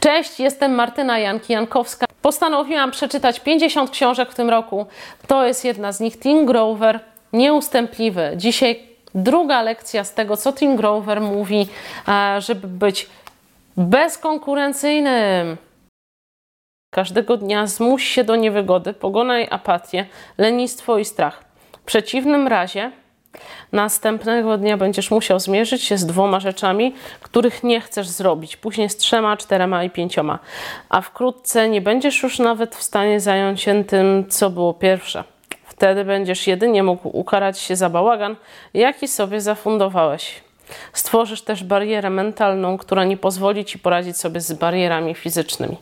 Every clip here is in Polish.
Cześć, jestem Martyna Janki-Jankowska. Postanowiłam przeczytać 50 książek w tym roku. To jest jedna z nich, Tim Grover, Nieustępliwy. Dzisiaj druga lekcja z tego, co Tim Grover mówi, żeby być bezkonkurencyjnym. Każdego dnia zmuś się do niewygody, pogonaj apatię, lenistwo i strach. W przeciwnym razie Następnego dnia będziesz musiał zmierzyć się z dwoma rzeczami, których nie chcesz zrobić, później z trzema, czterema i pięcioma. A wkrótce nie będziesz już nawet w stanie zająć się tym, co było pierwsze. Wtedy będziesz jedynie mógł ukarać się za bałagan, jaki sobie zafundowałeś. Stworzysz też barierę mentalną, która nie pozwoli ci poradzić sobie z barierami fizycznymi.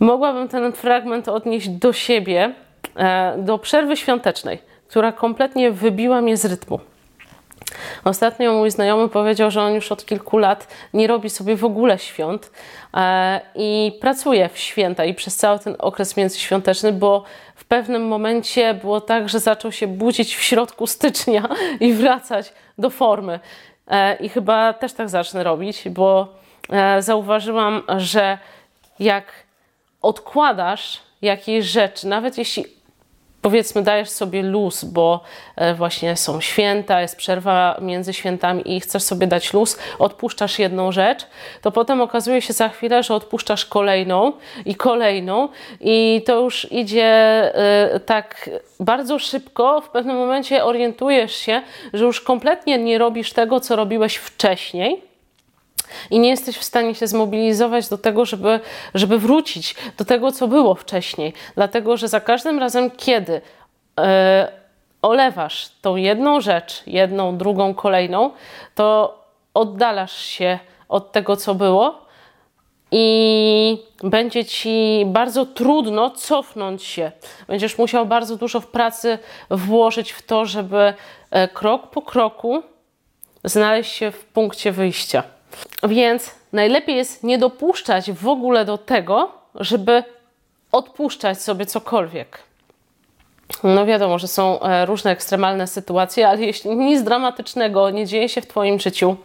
Mogłabym ten fragment odnieść do siebie, e, do przerwy świątecznej która kompletnie wybiła mnie z rytmu. Ostatnio mój znajomy powiedział, że on już od kilku lat nie robi sobie w ogóle świąt e, i pracuje w święta i przez cały ten okres międzyświąteczny, bo w pewnym momencie było tak, że zaczął się budzić w środku stycznia i wracać do formy. E, I chyba też tak zacznę robić, bo e, zauważyłam, że jak odkładasz jakieś rzeczy, nawet jeśli powiedzmy dajesz sobie luz, bo e, właśnie są święta, jest przerwa między świętami i chcesz sobie dać luz, odpuszczasz jedną rzecz, to potem okazuje się za chwilę, że odpuszczasz kolejną i kolejną i to już idzie e, tak bardzo szybko, w pewnym momencie orientujesz się, że już kompletnie nie robisz tego, co robiłeś wcześniej i nie jesteś w stanie się zmobilizować do tego, żeby, żeby wrócić do tego, co było wcześniej. Dlatego, że za każdym razem, kiedy yy, olewasz tą jedną rzecz, jedną, drugą, kolejną, to oddalasz się od tego, co było. I będzie ci bardzo trudno cofnąć się. Będziesz musiał bardzo dużo w pracy włożyć w to, żeby e, krok po kroku znaleźć się w punkcie wyjścia. Więc najlepiej jest nie dopuszczać w ogóle do tego, żeby odpuszczać sobie cokolwiek. No wiadomo, że są e, różne ekstremalne sytuacje, ale jeśli nic dramatycznego nie dzieje się w Twoim życiu,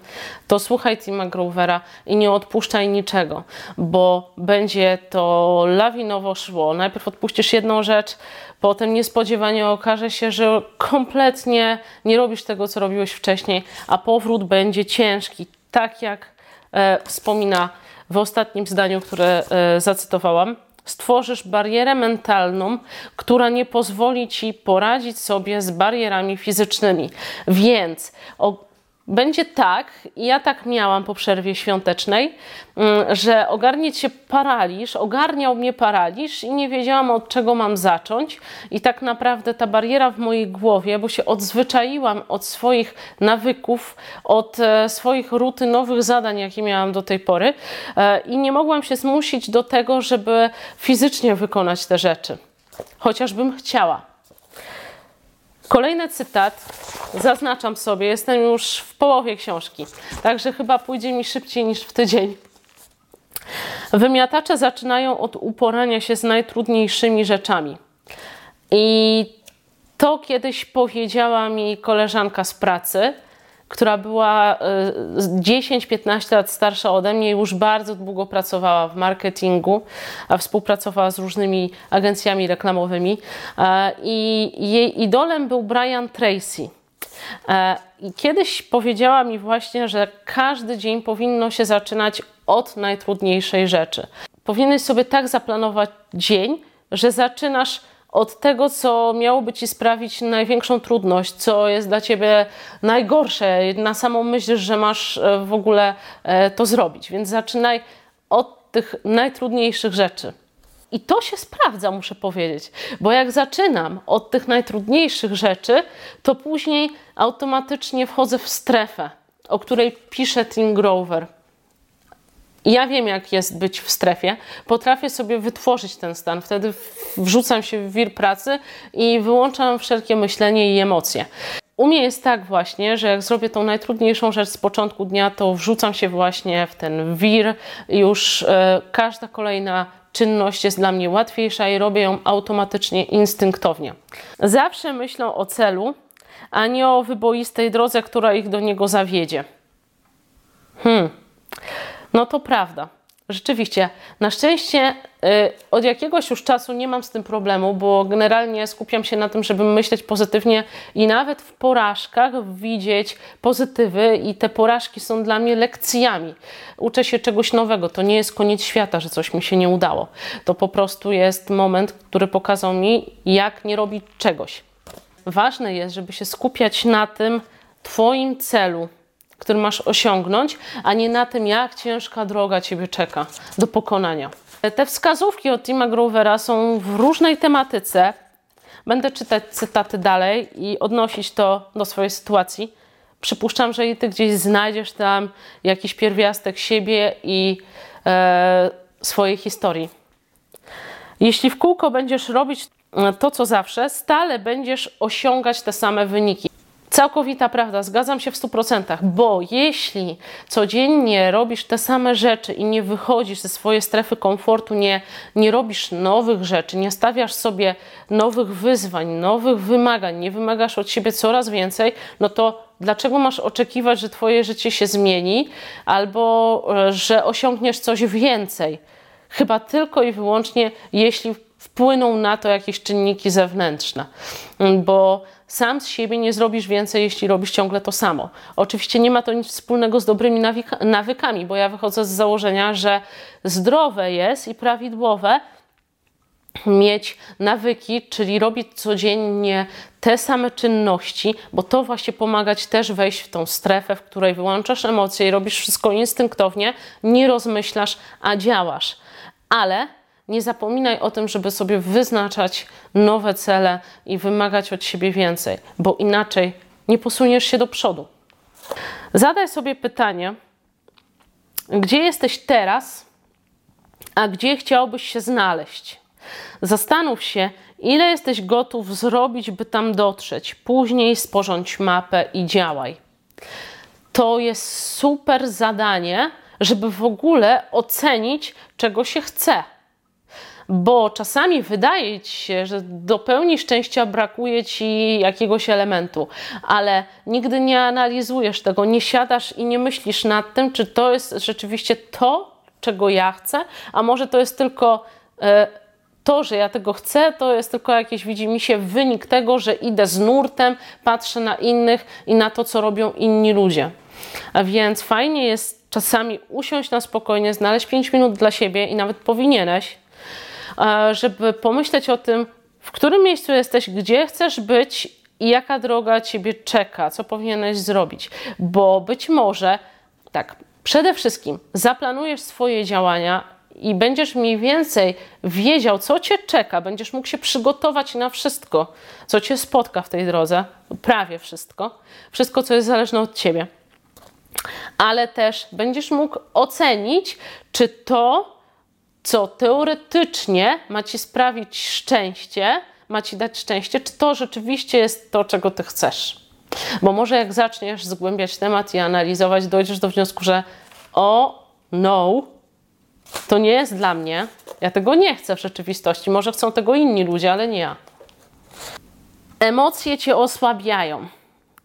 to słuchaj Tima Grovera i nie odpuszczaj niczego, bo będzie to lawinowo szło. Najpierw odpuścisz jedną rzecz, potem niespodziewanie okaże się, że kompletnie nie robisz tego, co robiłeś wcześniej, a powrót będzie ciężki, tak jak e, wspomina w ostatnim zdaniu, które e, zacytowałam, stworzysz barierę mentalną, która nie pozwoli ci poradzić sobie z barierami fizycznymi. Więc o, będzie tak, ja tak miałam po przerwie świątecznej, mm, że ogarnie cię paraliż, ogarniał mnie paraliż i nie wiedziałam od czego mam zacząć. I tak naprawdę ta bariera w mojej głowie, bo się odzwyczaiłam od swoich nawyków, od e, swoich rutynowych zadań, jakie miałam do tej pory, e, i nie mogłam się zmusić do tego, żeby fizycznie wykonać te rzeczy, chociażbym chciała. Kolejny cytat, zaznaczam sobie, jestem już w połowie książki, także chyba pójdzie mi szybciej niż w tydzień. Wymiatacze zaczynają od uporania się z najtrudniejszymi rzeczami. I to kiedyś powiedziała mi koleżanka z pracy, która była 10-15 e, lat starsza ode mnie, już bardzo długo pracowała w marketingu, a współpracowała z różnymi agencjami reklamowymi. E, I jej idolem był Brian Tracy. E, I kiedyś powiedziała mi właśnie, że każdy dzień powinno się zaczynać od najtrudniejszej rzeczy. Powinieneś sobie tak zaplanować dzień, że zaczynasz od tego, co miałoby ci sprawić największą trudność, co jest dla ciebie najgorsze, na samą myśl, że masz e, w ogóle e, to zrobić. Więc zaczynaj od tych najtrudniejszych rzeczy. I to się sprawdza, muszę powiedzieć, bo jak zaczynam od tych najtrudniejszych rzeczy, to później automatycznie wchodzę w strefę, o której pisze Tim Grover. Ja wiem, jak jest być w strefie. Potrafię sobie wytworzyć ten stan. Wtedy wrzucam się w wir pracy i wyłączam wszelkie myślenie i emocje. U mnie jest tak właśnie, że jak zrobię tą najtrudniejszą rzecz z początku dnia, to wrzucam się właśnie w ten wir już e, każda kolejna czynność jest dla mnie łatwiejsza i robię ją automatycznie, instynktownie. Zawsze myślą o celu, a nie o wyboistej drodze, która ich do niego zawiedzie. Hmm. No to prawda. Rzeczywiście, na szczęście y, od jakiegoś już czasu nie mam z tym problemu, bo generalnie skupiam się na tym, żeby myśleć pozytywnie i nawet w porażkach widzieć pozytywy, i te porażki są dla mnie lekcjami. Uczę się czegoś nowego. To nie jest koniec świata, że coś mi się nie udało. To po prostu jest moment, który pokazał mi, jak nie robić czegoś. Ważne jest, żeby się skupiać na tym Twoim celu który masz osiągnąć, a nie na tym, jak ciężka droga Ciebie czeka do pokonania. Te wskazówki od Tima Grovera są w różnej tematyce. Będę czytać cytaty dalej i odnosić to do swojej sytuacji. Przypuszczam, że i Ty gdzieś znajdziesz tam jakiś pierwiastek siebie i e, swojej historii. Jeśli w kółko będziesz robić to, co zawsze, stale będziesz osiągać te same wyniki. Całkowita prawda, zgadzam się w 100%, bo jeśli codziennie robisz te same rzeczy i nie wychodzisz ze swojej strefy komfortu, nie, nie robisz nowych rzeczy, nie stawiasz sobie nowych wyzwań, nowych wymagań, nie wymagasz od siebie coraz więcej, no to dlaczego masz oczekiwać, że Twoje życie się zmieni albo e, że osiągniesz coś więcej? Chyba tylko i wyłącznie, jeśli wpłyną na to jakieś czynniki zewnętrzne, bo sam z siebie nie zrobisz więcej, jeśli robisz ciągle to samo. Oczywiście nie ma to nic wspólnego z dobrymi nawykami, bo ja wychodzę z założenia, że zdrowe jest i prawidłowe mieć nawyki, czyli robić codziennie te same czynności, bo to właśnie pomagać też wejść w tą strefę, w której wyłączasz emocje i robisz wszystko instynktownie, nie rozmyślasz, a działasz. Ale nie zapominaj o tym, żeby sobie wyznaczać nowe cele i wymagać od siebie więcej, bo inaczej nie posuniesz się do przodu. Zadaj sobie pytanie, gdzie jesteś teraz, a gdzie chciałbyś się znaleźć. Zastanów się, ile jesteś gotów zrobić, by tam dotrzeć. Później sporządź mapę i działaj. To jest super zadanie, żeby w ogóle ocenić, czego się chce bo czasami wydaje ci się, że do pełni szczęścia brakuje ci jakiegoś elementu, ale nigdy nie analizujesz tego, nie siadasz i nie myślisz nad tym, czy to jest rzeczywiście to, czego ja chcę, a może to jest tylko. E, to, że ja tego chcę, to jest tylko jakiś, widzi mi się, wynik tego, że idę z nurtem, patrzę na innych i na to, co robią inni ludzie. A więc fajnie jest czasami usiąść na spokojnie, znaleźć 5 minut dla siebie i nawet powinieneś, żeby pomyśleć o tym, w którym miejscu jesteś, gdzie chcesz być i jaka droga ciebie czeka, co powinieneś zrobić. Bo być może, tak, przede wszystkim zaplanujesz swoje działania i będziesz mniej więcej wiedział, co cię czeka, będziesz mógł się przygotować na wszystko, co cię spotka w tej drodze, prawie wszystko, wszystko, co jest zależne od ciebie. Ale też będziesz mógł ocenić, czy to co teoretycznie ma ci sprawić szczęście, ma ci dać szczęście, czy to rzeczywiście jest to, czego ty chcesz. Bo może jak zaczniesz zgłębiać temat i analizować, dojdziesz do wniosku, że o no, to nie jest dla mnie, ja tego nie chcę w rzeczywistości. Może chcą tego inni ludzie, ale nie ja. Emocje cię osłabiają.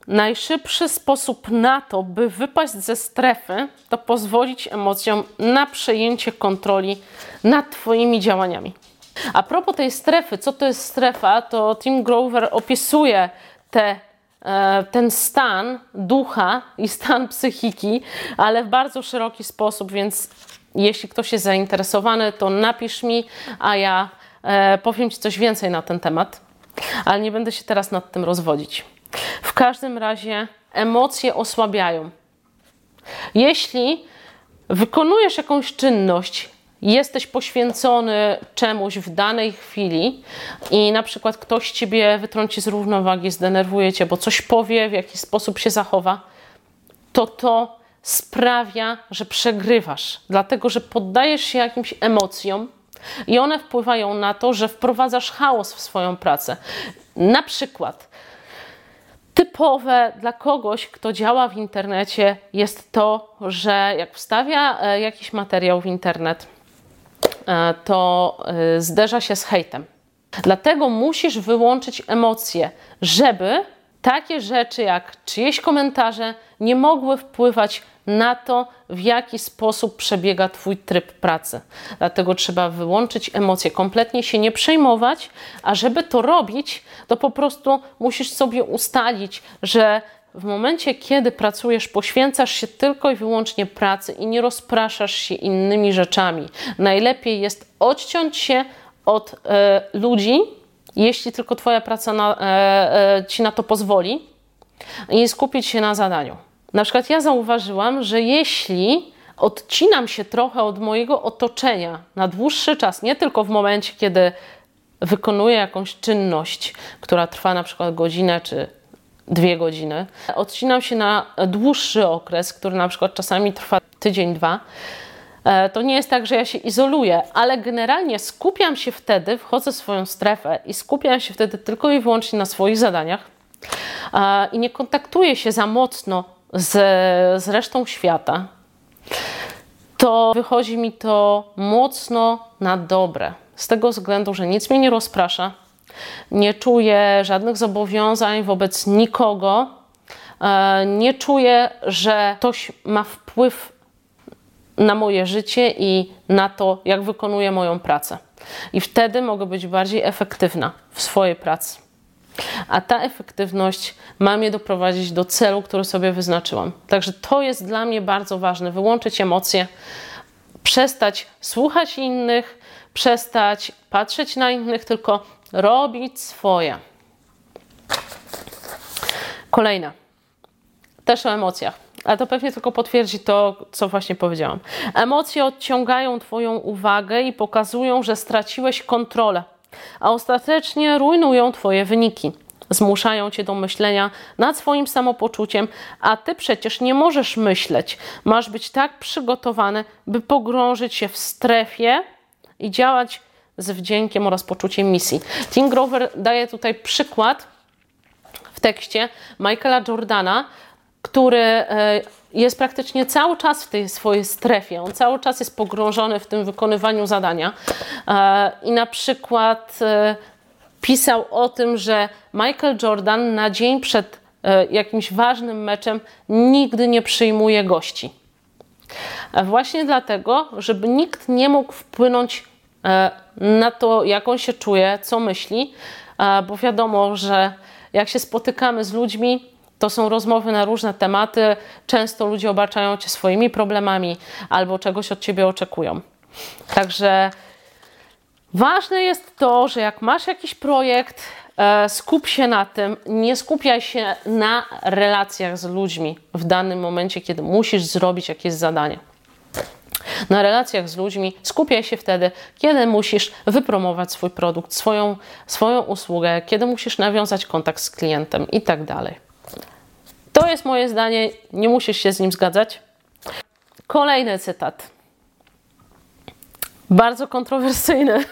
Najszybszy sposób na to, by wypaść ze strefy, to pozwolić emocjom na przejęcie kontroli nad Twoimi działaniami. A propos tej strefy, co to jest strefa, to Tim Grover opisuje te, e, ten stan ducha i stan psychiki, ale w bardzo szeroki sposób, więc jeśli ktoś jest zainteresowany, to napisz mi, a ja e, powiem Ci coś więcej na ten temat, ale nie będę się teraz nad tym rozwodzić. W każdym razie emocje osłabiają. Jeśli wykonujesz jakąś czynność, jesteś poświęcony czemuś w danej chwili i na przykład ktoś ciebie wytrąci z równowagi, zdenerwuje cię, bo coś powie, w jakiś sposób się zachowa, to to sprawia, że przegrywasz, dlatego że poddajesz się jakimś emocjom i one wpływają na to, że wprowadzasz chaos w swoją pracę. Na przykład typowe dla kogoś, kto działa w internecie, jest to, że jak wstawia e, jakiś materiał w internet, e, to e, zderza się z hejtem. Dlatego musisz wyłączyć emocje, żeby takie rzeczy jak czyjeś komentarze nie mogły wpływać na to, w jaki sposób przebiega Twój tryb pracy. Dlatego trzeba wyłączyć emocje, kompletnie się nie przejmować, a żeby to robić, to po prostu musisz sobie ustalić, że w momencie, kiedy pracujesz, poświęcasz się tylko i wyłącznie pracy i nie rozpraszasz się innymi rzeczami. Najlepiej jest odciąć się od e, ludzi, jeśli tylko Twoja praca na, e, e, Ci na to pozwoli, i skupić się na zadaniu. Na przykład ja zauważyłam, że jeśli odcinam się trochę od mojego otoczenia na dłuższy czas, nie tylko w momencie, kiedy wykonuję jakąś czynność, która trwa na przykład godzinę czy dwie godziny, odcinam się na dłuższy okres, który na przykład czasami trwa tydzień, dwa, e, to nie jest tak, że ja się izoluję, ale generalnie skupiam się wtedy, wchodzę w swoją strefę i skupiam się wtedy tylko i wyłącznie na swoich zadaniach i nie kontaktuję się za mocno z, z resztą świata, to wychodzi mi to mocno na dobre. Z tego względu, że nic mnie nie rozprasza, nie czuję żadnych zobowiązań wobec nikogo, e, nie czuję, że ktoś ma wpływ na moje życie i na to, jak wykonuję moją pracę. I wtedy mogę być bardziej efektywna w swojej pracy. A ta efektywność ma mnie doprowadzić do celu, który sobie wyznaczyłam. Także to jest dla mnie bardzo ważne: wyłączyć emocje, przestać słuchać innych, przestać patrzeć na innych, tylko robić swoje. Kolejna. Też o emocjach. Ale to pewnie tylko potwierdzi to, co właśnie powiedziałam. Emocje odciągają Twoją uwagę i pokazują, że straciłeś kontrolę, a ostatecznie rujnują Twoje wyniki. Zmuszają Cię do myślenia nad swoim samopoczuciem, a Ty przecież nie możesz myśleć. Masz być tak przygotowany, by pogrążyć się w strefie i działać z wdziękiem oraz poczuciem misji. Tim Grover daje tutaj przykład w tekście Michaela Jordana, który e, jest praktycznie cały czas w tej swojej strefie. On cały czas jest pogrążony w tym wykonywaniu zadania. E, I na przykład e, pisał o tym, że Michael Jordan na dzień przed jakimś ważnym meczem nigdy nie przyjmuje gości. Właśnie dlatego, żeby nikt nie mógł wpłynąć na to, jak on się czuje, co myśli, bo wiadomo, że jak się spotykamy z ludźmi, to są rozmowy na różne tematy. Często ludzie obarczają cię swoimi problemami albo czegoś od ciebie oczekują. Także ważne jest to, że jak masz jakiś projekt, e, skup się na tym, nie skupiaj się na relacjach z ludźmi w danym momencie, kiedy musisz zrobić jakieś zadanie. Na relacjach z ludźmi skupiaj się wtedy, kiedy musisz wypromować swój produkt, swoją, swoją usługę, kiedy musisz nawiązać kontakt z klientem i tak. To jest moje zdanie, nie musisz się z nim zgadzać. Kolejny cytat. Bardzo kontrowersyjny.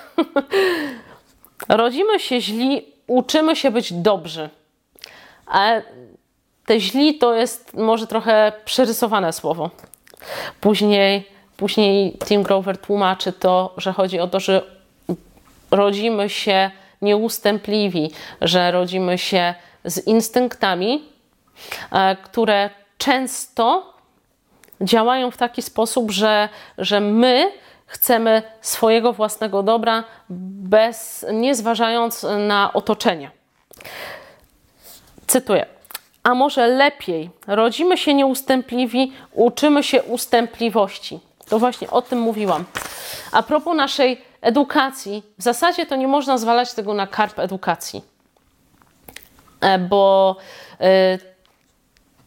Rodzimy się źli, uczymy się być dobrzy. Ale te źli to jest może trochę przerysowane słowo. Później, później Tim Grover tłumaczy to, że chodzi o to, że rodzimy się nieustępliwi, że rodzimy się z instynktami, które często działają w taki sposób, że, że my chcemy swojego własnego dobra, bez, nie zważając na otoczenie. Cytuję. A może lepiej, rodzimy się nieustępliwi, uczymy się ustępliwości. To właśnie o tym mówiłam. A propos naszej edukacji, w zasadzie to nie można zwalać tego na karp edukacji, e, bo e,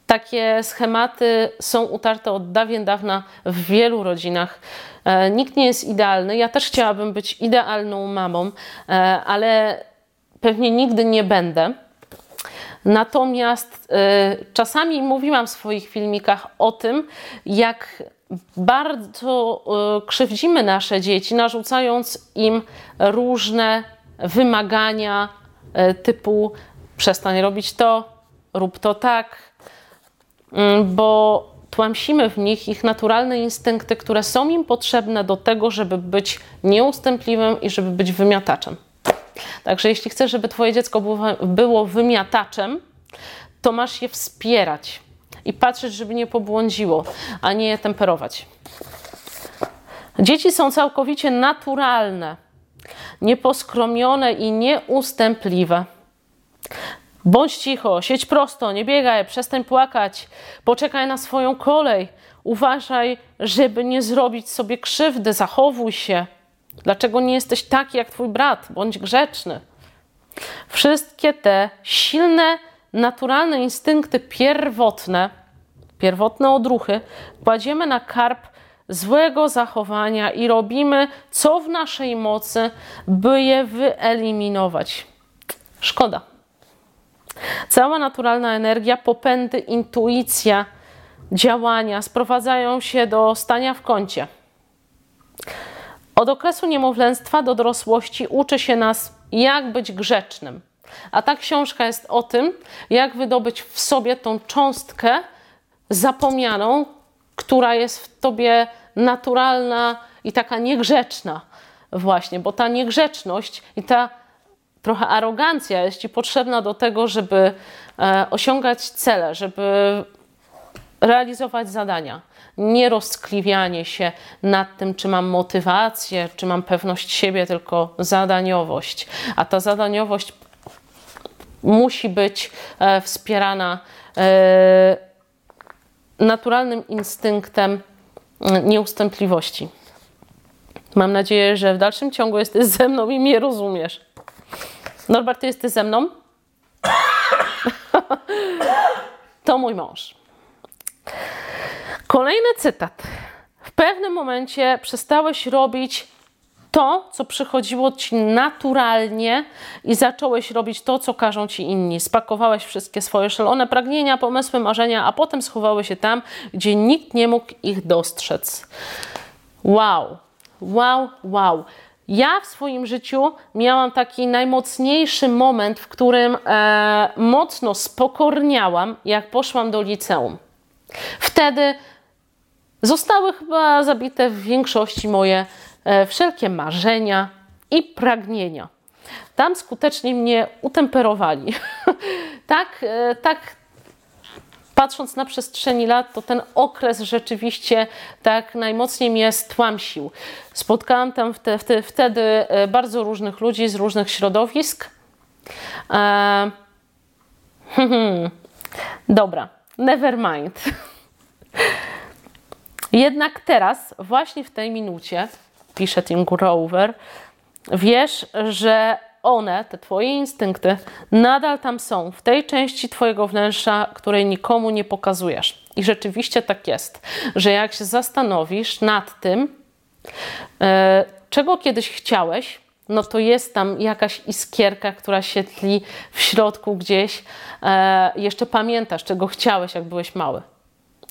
takie schematy są utarte od dawien dawna w wielu rodzinach. E, nikt nie jest idealny. Ja też chciałabym być idealną mamą, e, ale pewnie nigdy nie będę. Natomiast e, czasami mówiłam w swoich filmikach o tym, jak bardzo krzywdzimy nasze dzieci, narzucając im różne wymagania typu przestań robić to, rób to tak, bo tłamsimy w nich ich naturalne instynkty, które są im potrzebne do tego, żeby być nieustępliwym i żeby być wymiataczem. Także jeśli chcesz, żeby Twoje dziecko było, było wymiataczem, to masz je wspierać. i patrzeć, żeby nie pobłądziło, a nie je temperować. Dzieci są całkowicie naturalne, nieposkromione i nieustępliwe. Bądź cicho, siedź prosto, nie biegaj, przestań płakać, poczekaj na swoją kolej. Uważaj, żeby nie zrobić sobie krzywdy, zachowuj się. Dlaczego nie jesteś taki jak twój brat? Bądź grzeczny. Wszystkie te silne, naturalne instynkty pierwotne, pierwotne odruchy kładziemy na karp złego zachowania i robimy co w naszej mocy, by je wyeliminować. Szkoda. Cała naturalna energia, popędy, intuicja, działania sprowadzają się do stania w kącie. Od okresu niemowlęctwa do dorosłości uczy się nas, jak być grzecznym. A ta książka jest o tym, jak wydobyć w sobie tą cząstkę zapomnianą, która jest w tobie naturalna i taka niegrzeczna. Właśnie, bo ta niegrzeczność i ta trochę arogancja jest ci potrzebna do tego, żeby e, osiągać cele, żeby realizować zadania. Nie rozkliwianie się nad tym, czy mam motywację, czy mam pewność siebie, tylko zadaniowość. A ta zadaniowość musi być e, wspierana e, naturalnym instynktem nieustępliwości. Mam nadzieję, że w dalszym ciągu jesteś ze mną i mnie rozumiesz. Norbert, ty jesteś ze mną? to mój mąż. Kolejny cytat. W pewnym momencie przestałeś robić to, co przychodziło ci naturalnie i zacząłeś robić to, co każą ci inni. Spakowałeś wszystkie swoje szalone pragnienia, pomysły, marzenia, a potem schowały się tam, gdzie nikt nie mógł ich dostrzec. Wow, wow, wow. Ja w swoim życiu miałam taki najmocniejszy moment, w którym e, mocno spokorniałam, jak poszłam do liceum. Wtedy zostały chyba zabite w większości moje e, wszelkie marzenia i pragnienia. Tam skutecznie mnie utemperowali. tak, e, tak patrząc na przestrzeni lat, to ten okres rzeczywiście tak najmocniej mnie stłamsił. Spotkałam tam wtedy, e, bardzo różnych ludzi z różnych środowisk. E, hmm, dobra, never mind. Jednak teraz, właśnie w tej minucie, pisze Tim Grover, wiesz, że one, te Twoje instynkty, nadal tam są, w tej części Twojego wnętrza, której nikomu nie pokazujesz. I rzeczywiście tak jest, że jak się zastanowisz nad tym, e, czego kiedyś chciałeś, no to jest tam jakaś iskierka, która się tli w środku gdzieś. E, jeszcze pamiętasz, czego chciałeś, jak byłeś mały.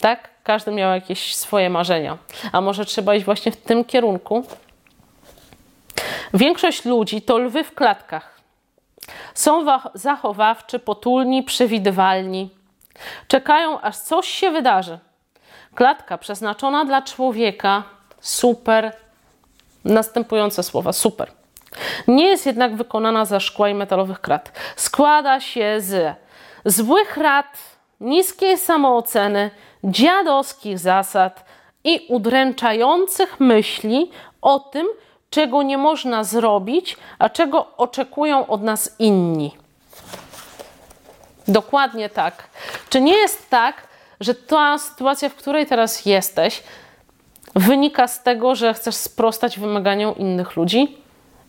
Tak? Każdy miał jakieś swoje marzenia. A może trzeba iść właśnie w tym kierunku, Większość ludzi to lwy w klatkach. Są zachowawczy, potulni, przewidywalni. Czekają, aż coś się wydarzy. Klatka przeznaczona dla człowieka, super. Następujące słowa, super. Nie jest jednak wykonana ze szkła i metalowych krat. Składa się z złych rad, niskiej samooceny, dziadowskich zasad i udręczających myśli o tym, czego nie można zrobić, a czego oczekują od nas inni. Dokładnie tak. Czy nie jest tak, że ta sytuacja, w której teraz jesteś, wynika z tego, że chcesz sprostać wymaganiom innych ludzi?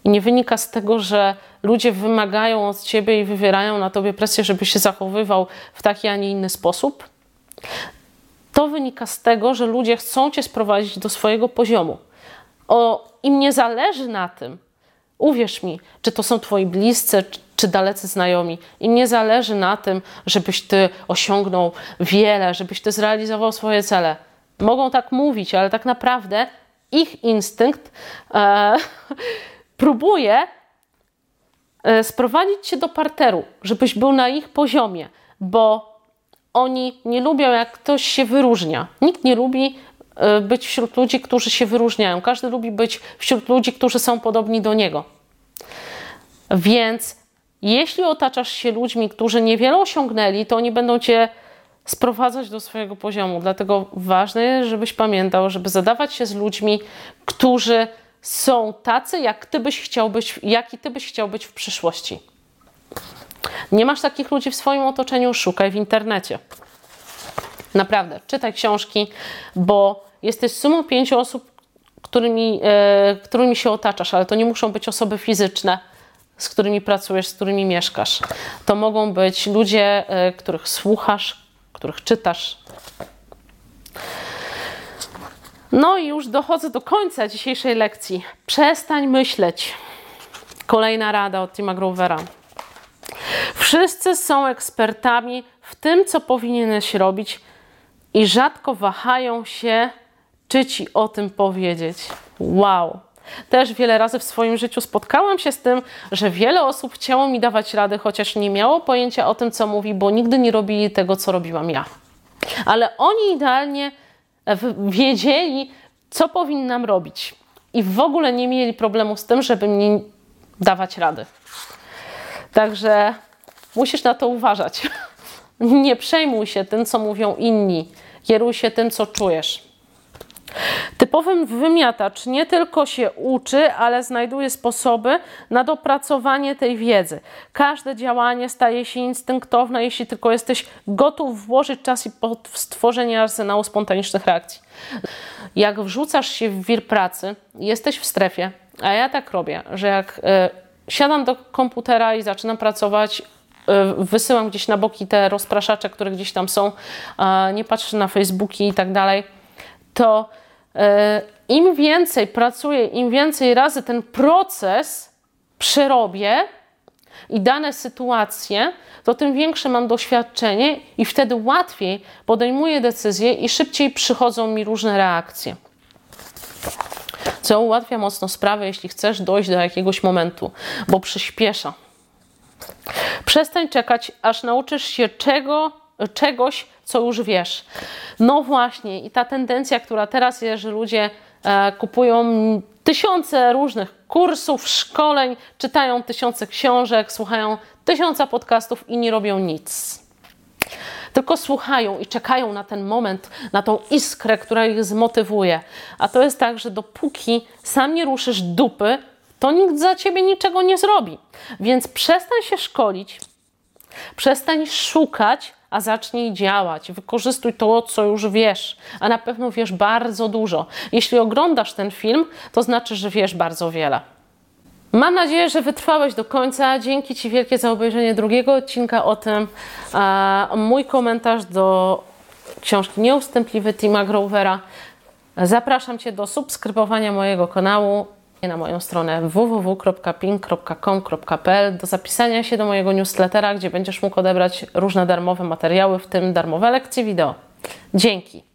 I nie wynika z tego, że ludzie wymagają od ciebie i wywierają na tobie presję, żeby się zachowywał w taki, a nie inny sposób? To wynika z tego, że ludzie chcą cię sprowadzić do swojego poziomu o, im nie zależy na tym, uwierz mi, czy to są twoi bliscy, czy dalecy znajomi, im nie zależy na tym, żebyś ty osiągnął wiele, żebyś ty zrealizował swoje cele. Mogą tak mówić, ale tak naprawdę ich instynkt e, próbuje e, sprowadzić cię do parteru, żebyś był na ich poziomie, bo oni nie lubią, jak ktoś się wyróżnia. Nikt nie lubi być wśród ludzi, którzy się wyróżniają. Każdy lubi być wśród ludzi, którzy są podobni do niego. Więc jeśli otaczasz się ludźmi, którzy niewiele osiągnęli, to oni będą cię sprowadzać do swojego poziomu. Dlatego ważne jest, żebyś pamiętał, żeby zadawać się z ludźmi, którzy są tacy, jak ty byś chciał być, jaki ty byś chciał być w przyszłości. Nie masz takich ludzi w swoim otoczeniu, szukaj w internecie. Naprawdę, czytaj książki, bo jesteś sumą pięciu osób, którymi, e, którymi się otaczasz, ale to nie muszą być osoby fizyczne, z którymi pracujesz, z którymi mieszkasz. To mogą być ludzie, e, których słuchasz, których czytasz. No i już dochodzę do końca dzisiejszej lekcji. Przestań myśleć. Kolejna rada od Tima Grovera. Wszyscy są ekspertami w tym, co powinieneś robić i rzadko wahają się, czy ci o tym powiedzieć. Wow! Też wiele razy w swoim życiu spotkałam się z tym, że wiele osób chciało mi dawać rady, chociaż nie miało pojęcia o tym, co mówi, bo nigdy nie robili tego, co robiłam ja. Ale oni idealnie wiedzieli, co powinnam robić. I w ogóle nie mieli problemu z tym, żeby mi dawać rady. Także musisz na to uważać. Nie przejmuj się tym, co mówią inni. Kieruj się tym, co czujesz. Typowy wymiatacz nie tylko się uczy, ale znajduje sposoby na dopracowanie tej wiedzy. Każde działanie staje się instynktowne, jeśli tylko jesteś gotów włożyć czas i pod stworzenie arsenału spontanicznych reakcji. Jak wrzucasz się w wir pracy, jesteś w strefie, a ja tak robię, że jak y, siadam do komputera i zaczynam pracować, wysyłam gdzieś na boki te rozpraszacze, które gdzieś tam są, y, nie patrzę na Facebooki i tak dalej, to E, im więcej pracuję, im więcej razy ten proces przerobię i dane sytuacje, to tym większe mam doświadczenie i wtedy łatwiej podejmuję decyzje i szybciej przychodzą mi różne reakcje. Co ułatwia mocno sprawę, jeśli chcesz dojść do jakiegoś momentu, bo przyspiesza. Przestań czekać, aż nauczysz się czego, czegoś, co już wiesz. No właśnie, i ta tendencja, która teraz jest, że ludzie e, kupują tysiące różnych kursów, szkoleń, czytają tysiące książek, słuchają tysiąca podcastów i nie robią nic. Tylko słuchają i czekają na ten moment, na tą iskrę, która ich zmotywuje. A to jest tak, że dopóki sam nie ruszysz dupy, to nikt za ciebie niczego nie zrobi. Więc przestań się szkolić, przestań szukać, a zacznij działać. Wykorzystuj to, co już wiesz, a na pewno wiesz bardzo dużo. Jeśli oglądasz ten film, to znaczy, że wiesz bardzo wiele. Mam nadzieję, że wytrwałeś do końca. Dzięki Ci wielkie za obejrzenie drugiego odcinka o tym. A mój komentarz do książki Nieustępliwy Tima Grovera. Zapraszam Cię do subskrybowania mojego kanału na moją stronę www.ping.com.pl do zapisania się do mojego newslettera, gdzie będziesz mógł odebrać różne darmowe materiały, w tym darmowe lekcje wideo. Dzięki!